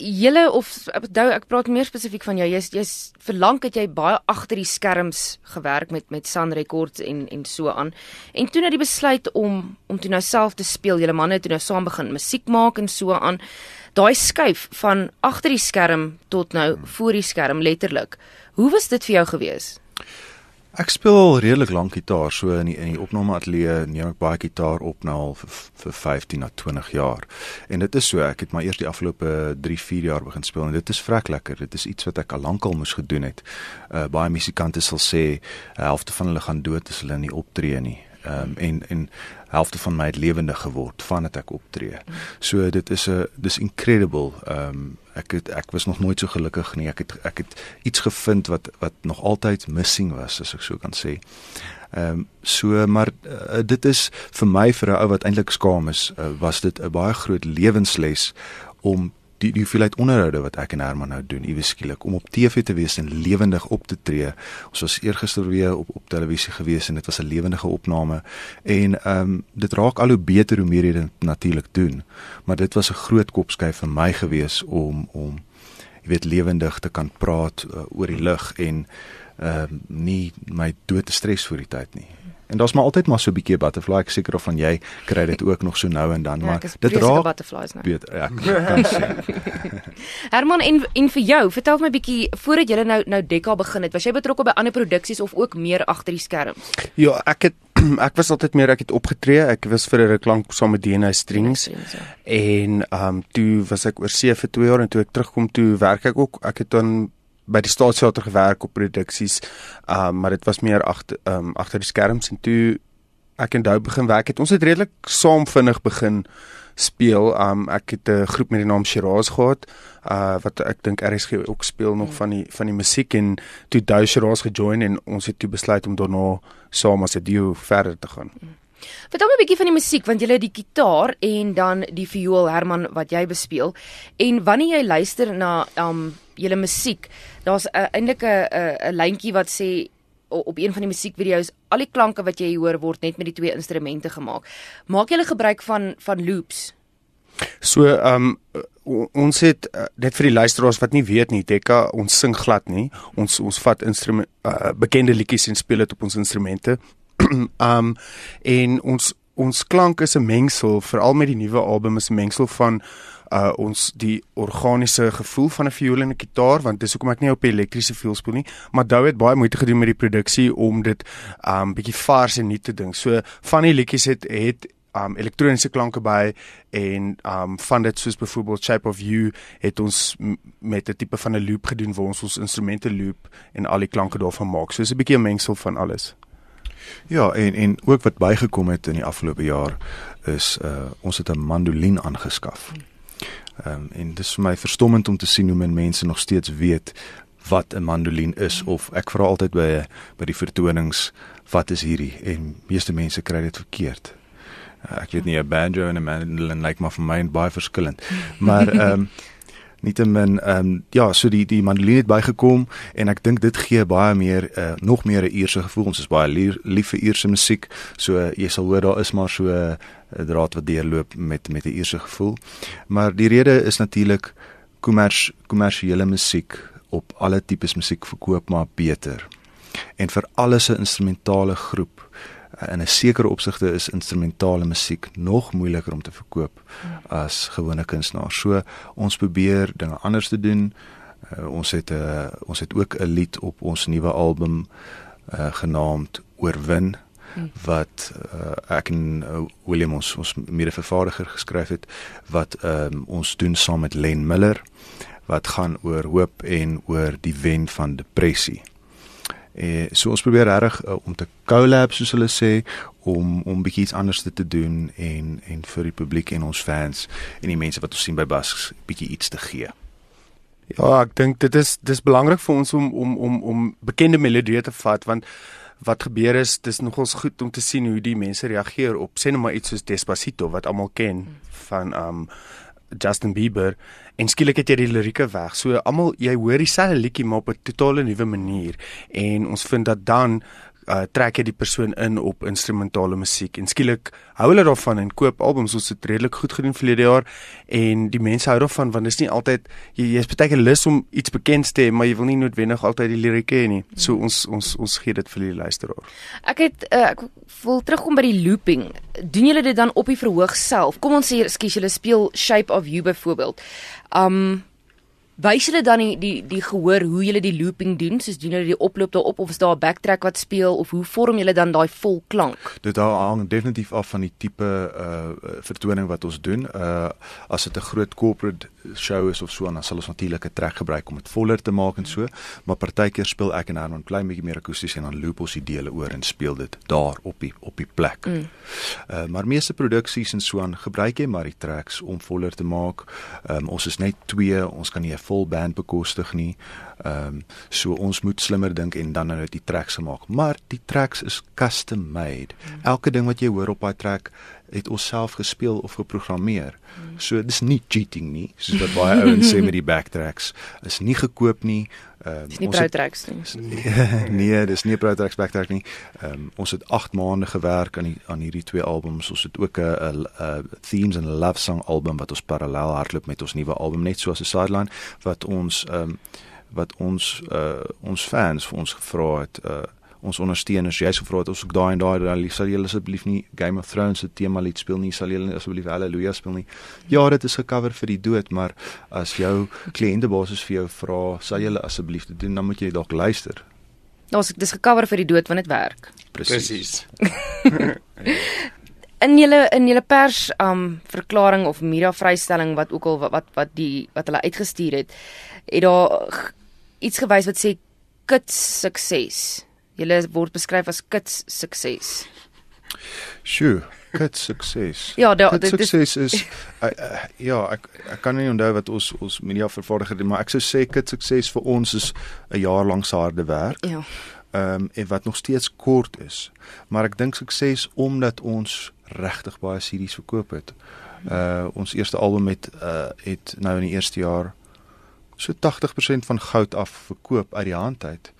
julle of onthou ek praat meer spesifiek van jou. Jy's jy's verlang dat jy baie agter die skerms gewerk met met Sun Records en en so aan. En toe nou die besluit om om toe nou self te speel. Julle manne het toe nou saam begin musiek maak en so aan. Daai skuif van agter die skerm tot nou voor die skerm letterlik. Hoe was dit vir jou gewees? Ek speel al redelik lank gitaar, so in die in die opname ateljee neem ek baie gitaar op nou al vir, vir 15 na 20 jaar. En dit is so, ek het maar eers die afgelope 3, 4 jaar begin speel en dit is vrek lekker. Dit is iets wat ek al lankal moes gedoen het. Uh baie musikante sal sê helfte van hulle gaan dood as hulle nie optree nie. Ehm um, en en helfte van my het lewendig geword vandat ek optree. So dit is 'n dis incredible. Ehm um, ek het ek was nog nooit so gelukkig nie. Ek het ek het iets gevind wat wat nog altyd missing was as ek so kan sê. Ehm um, so maar uh, dit is vir my vir 'n ou wat eintlik skaam is, uh, was dit 'n baie groot lewensles om die die hoeveelheid onderhoude wat ek en Herman nou doen, iewes skielik om op TV te wees en lewendig op te tree. Ons was eergister weer op op televisie gewees en dit was 'n lewendige opname en ehm um, dit raak al hoe beter hoe meer jy dit natuurlik doen. Maar dit was 'n groot kopskuif vir my gewees om om jy weet lewendig te kan praat uh, oor die lig en ehm um, nie my dood te stres vir die tyd nie. En daar's maar altyd maar so 'n bietjie butterfly. Ek seker of van jy kry dit ook nog so nou en dan, ja, maar dit raak butterflies nou. Weet ek kan sê. Herman en en vir jou, vertel my 'n bietjie voordat jy nou nou Dekka begin het, was jy betrokke by ander produksies of ook meer agter die skerms? Ja, ek het ek was altyd meer ek het opgetree. Ek was vir 'n ruk lank saam met DNA Strings. Ja. En ehm um, toe was ek oor see vir 2 jaar en toe ek terugkom toe werk ek ook. Ek het dan by die staatsteater gewerk op produksies. Um maar dit was meer agter um agter die skerms en toe ek en Dou begin werk het. Ons het redelik saam vinnig begin speel. Um ek het 'n groep met die naam Shiraz gehad. Uh wat ek dink RSG ook speel nog mm. van die van die musiek en toe Dou Shiraz gejoin en ons het toe besluit om daarna saam as 'n duo verder te gaan. Mm. Vertel my 'n bietjie van die musiek want jy het die gitaar en dan die viool Herman wat jy bespeel en wanneer jy luister na um julle musiek, daar's uh, eintlik 'n 'n lyntjie wat sê op een van die musiekvideo's al die klanke wat jy hoor word net met die twee instrumente gemaak. Maak jy gebruik van van loops? So, ehm um, ons het uh, net vir die luisteraars wat nie weet nie, Dekka, ons sing glad nie. Ons ons vat instrument uh, bekende liedjies en speel dit op ons instrumente. um en ons ons klank is 'n mengsel veral met die nuwe album is 'n mengsel van uh ons die organiese gevoel van 'n viool en 'n gitaar want dis hoekom ek nie op 'n elektriese viool speel nie maar Dou het baie moeite gedoen met die produksie om dit um bietjie vars en nuut te ding. So van die liedjies het het um elektroniese klanke by en um van dit soos byvoorbeeld Shape of You het ons met 'n tipe van 'n loop gedoen waar ons ons instrumente loop en al die klanke daarvan maak. So is 'n bietjie 'n mengsel van alles. Ja, en en ook wat bygekom het in die afgelope jaar is uh ons het 'n mandolien aangeskaf. Ehm um, en dit is vir my verstommend om te sien hoe men mense nog steeds weet wat 'n mandolien is of ek vra altyd by by die vertonings wat is hierdie en meeste mense kry dit verkeerd. Uh, ek weet nie 'n banjo en 'n mandolin lyk like maar vir my baie verskillend. Maar ehm um, Nietemin ehm um, ja, so die die mandolin het bygekom en ek dink dit gee baie meer uh, nog meer 'n uierse gevoel. Ons is baie lief vir uierse musiek. So uh, jy sal hoor daar is maar so 'n uh, draad wat deurloop met met 'n uierse gevoel. Maar die rede is natuurlik kommers kommersiële musiek op alle tipes musiek verkoop maar beter. En vir alles 'n instrumentale groep in 'n sekere opsigte is instrumentale musiek nog moeiliker om te verkoop as gewone kunstenaars. So ons probeer dinge anders te doen. Uh, ons het 'n uh, ons het ook 'n lied op ons nuwe album uh, genaamd Oorwin wat uh, ek en uh, William ons ons mede-vervaardiger geskryf het wat um, ons doen saam met Len Miller wat gaan oor hoop en oor die wen van depressie. Eh so ons probeer reg uh, om te collab soos hulle sê om om bietjie iets anders te doen en en vir die publiek en ons fans en die mense wat ons sien by Basks bietjie iets te gee. Ja, ek dink dit is dis belangrik vir ons om om om om bekende melodieë te vat want wat gebeur is dis nogals goed om te sien hoe die mense reageer op sê net maar iets soos Despacito wat almal ken van um Justin Bieber en skielik het jy die lirieke weg. So almal jy hoor dieselfde liedjie maar op 'n totale nuwe manier. En ons vind dat dan uh trek jy die persoon in op instrumentale musiek en skielik hou hulle daarvan en koop albums. Ons het redelik goed gedoen verlede jaar. En die mense hou daarvan want dit is nie altyd jy jy's baie keer lus om iets bekend te hê maar jy wil nie noodwendig altyd die lirieke hê nie. So ons ons ons gee dit vir die luisteraar. Ek het uh, ek wil terugkom by die looping. Doen julle dit dan op die verhoog self? Kom ons sê skus julle speel Shape of You byvoorbeeld. Um wys julle dan die die die gehoor hoe julle die looping doen, soos doen julle die oploop daarop of is daar 'n backtrack wat speel of hoe vorm julle dan daai vol klank? Dit hang definitief af van die tipe uh vertoning wat ons doen. Uh as dit 'n groot corporate show is of so dan sal ons natuurlik 'n trek gebruik om dit voller te maak en so, maar partykeer speel ek en Herman klein bietjie meer akoesties en dan loop ons die dele oor en speel dit daar op die op die plek. Mm. Uh maar meeste produksies en so aan gebruik jy maar die tracks om voller te maak. Um ons is net twee, ons kan nie 'n vol band bekostig nie. Ehm um, so ons moet slimmer dink en dan nou die tracks maak. Maar die tracks is custom made. Mm. Elke ding wat jy hoor op daai track het ons self gespeel of geprogrammeer. Mm. So dis nie cheating nie, soos wat baie ouens sê met die backtracks. Is nie gekoop nie. Ehm um, dis nie pro tracks nie. nee, dis nie pro tracks backtrack nie. Ehm um, ons het 8 maande gewerk aan die aan hierdie twee albums. Ons het ook 'n themes and love song album wat ons parallel hardloop met ons nuwe album net soos 'n sideline wat ons ehm um, wat ons uh ons fans vir ons gevra het uh ons ondersteuners. Jy's gevra het ons ook daai en daai dan lief sal julle asseblief nie Game of Thrones se tema lied speel nie sal julle asseblief Hallelujah speel nie. Ja dit is gecover vir die dood maar as jou kliëntebasis vir jou vra sal julle asseblief dit doen? Dan moet jy dalk luister. Ons dis gecover vir die dood want dit werk. Presies in julle in julle pers um verklaring of media vrystelling wat ook al wat wat, wat die wat hulle uitgestuur het het daar iets gewys wat sê kits sukses. Julle word beskryf as kits sukses. Sjoe, kits sukses. ja, da, dit sukses is uh, uh, ja, ek ek kan nie onthou wat ons ons media vervaardiger het, maar ek sou sê kits sukses vir ons is 'n jaar lank se harde werk. Ja. Ehm um, en wat nog steeds kort is. Maar ek dink sukses omdat ons regtig baie series verkoop het. Uh ons eerste album het uh het nou in die eerste jaar so 80% van goud af verkoop uit die hand uit.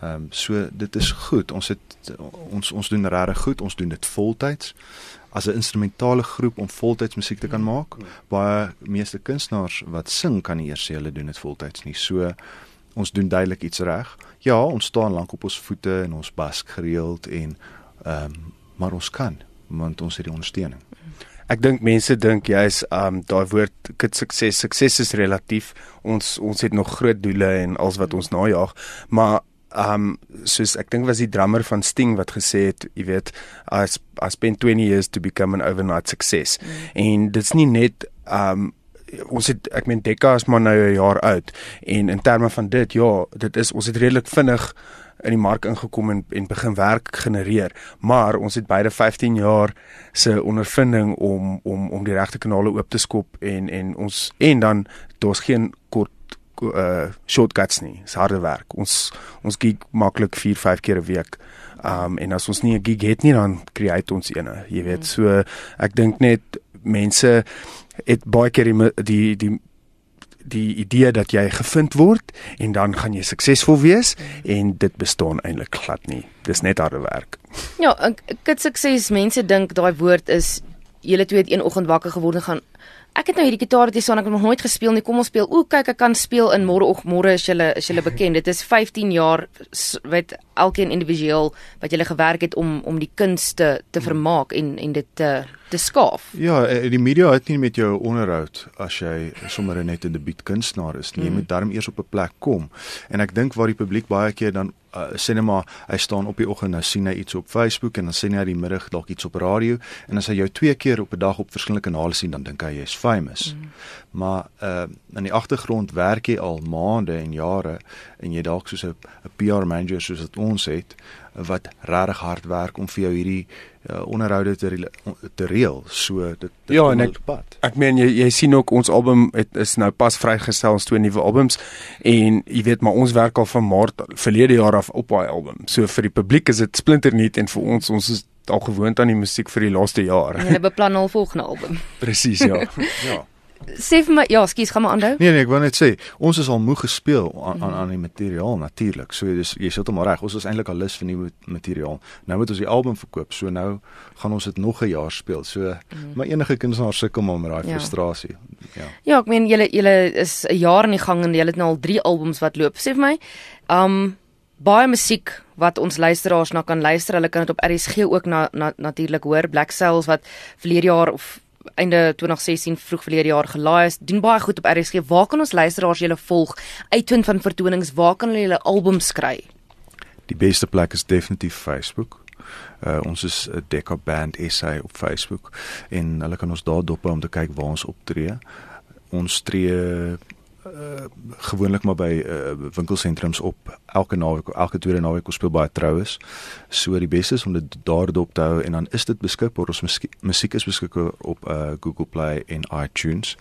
Ehm um, so dit is goed. Ons het ons ons doen regtig goed. Ons doen dit voltyds as 'n instrumentale groep om voltyds musiek te kan maak. Baie meeste kunstenaars wat sing kan nie eers sê hulle doen dit voltyds nie. So ons doen duidelik iets reg. Ja, ons staan lank op ons voete en ons bas gereeld en ehm um, maar ons kan want ons het die ondersteuning. Ek dink mense dink jy's um daai woord kit sukses. Sukses is relatief. Ons ons het nog groot doele en alles wat ons najag, maar um soos ek dink was die drummer van Sting wat gesê het, jy weet, I, I spent 20 years to become an overnight success. Mm. En dit's nie net um ons het ek meen Dekka is maar nou 'n jaar oud en in terme van dit ja, dit is ons het redelik vinnig in die mark ingekom en en begin werk genereer, maar ons het beide 15 jaar se ondervinding om om om die regte kanale oop te skop en en ons en dan daar's geen kort uh shortcuts nie. Dis harde werk. Ons ons gig maklik 4, 5 keer 'n week. Um en as ons nie 'n gig het nie dan create ons eene. Jy weet, so ek dink net mense het baie keer die die die die idee dat jy gevind word en dan gaan jy suksesvol wees en dit bestaan eintlik glad nie. Dis net harde werk. Ja, ek het sukses mense dink daai woord is julle twee het een oggend wakker geword en gaan ek het nou hierdie gitaar jy staan ek het nog nooit gespeel nie. Kom ons speel. O, kyk, ek kan speel in môreoggend. Môre is julle is julle bekend. Dit is 15 jaar wat elkeen individueel wat julle gewerk het om om die kunste te vermaak en en dit te te skaaf. Ja, die media het nie met jou onderhoud as jy sommer net 'n debuut kunstenaar is nie. Jy moet darm eers op 'n plek kom. En ek dink waar die publiek baie keer dan uh, sê net maar hy staan op die oggend nou sien hy iets op Facebook en dan sien hy die middag dalk iets op radio en as hy jou twee keer op 'n dag op verskillende kanale sien dan dink hy jy's famous. Mm. Maar uh in die agtergrond werk jy al maande en jare en jy dalk soos 'n PR manager soos wat ons het wat regtig hard werk om vir jou hierdie uh, onderhoude te te reël. So dit, dit Ja, en ek pad. Ek meen jy jy sien ook ons album het is nou pas vrygestel ons twee nuwe albums en jy weet maar ons werk al van Maart verlede jaar af op daai album. So vir die publiek is dit splinternuut en vir ons ons is al gewoond aan die musiek vir die laaste jaar. Hulle beplan al volgende album. Presies, ja. ja. sê vir my, ja, skus, gaan maar aanhou. Nee nee, ek wou net sê, ons is al moeg gespeel aan aan aan die materiaal natuurlik. So dis jy sit hom reg. Ons is eintlik al lus vir nuwe materiaal. Nou moet ons die album verkoop. So nou gaan ons dit nog 'n jaar speel. So mm. maar enige kunstenaar sukkel maar met daai ja. frustrasie. Ja. Ja, ek meen julle julle is 'n jaar in die gang en julle het nou al 3 albums wat loop. Sê vir my, um baie musiek wat ons luisteraars na kan luister. Hulle kan dit op RSG ook na, na natuurlik hoor. Black Cells wat verlede jaar of einde 2016 vroeg verlede jaar gelaai is. Doen baie goed op RSG. Waar kan ons luisteraars julle volg? Uitvind van vertonings, waar kan hulle julle albums kry? Die beste plek is definitief Facebook. Uh, ons is 'n Deca Band SA op Facebook en hulle kan ons daar dop om te kyk waar ons optree. Ons tree uh, gewoonlik maar by uh, winkelsentrums op elke naweek elke tweede naweek ons speel baie troues. So die beste is om dit daar dop te hou en dan is dit beskikbaar ons musiek is beskikbaar op uh, Google Play en iTunes.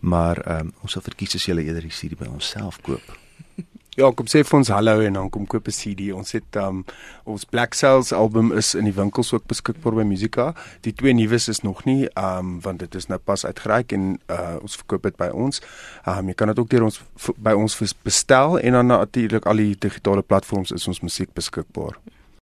Maar um, ons sal verkies as jy eerder die CD by onsself koop. Ja, kom sê vir ons hallo en dan kom koop 'n CD. Ons het um ons Black Cells album is in die winkels ook beskikbaar by Musica. Die twee nuus is nog nie um want dit is nou pas uitgereik en uh ons verkoop dit by ons. Um jy kan dit ook deur ons by ons bestel en dan natuurlik al die digitale platforms is ons musiek beskikbaar.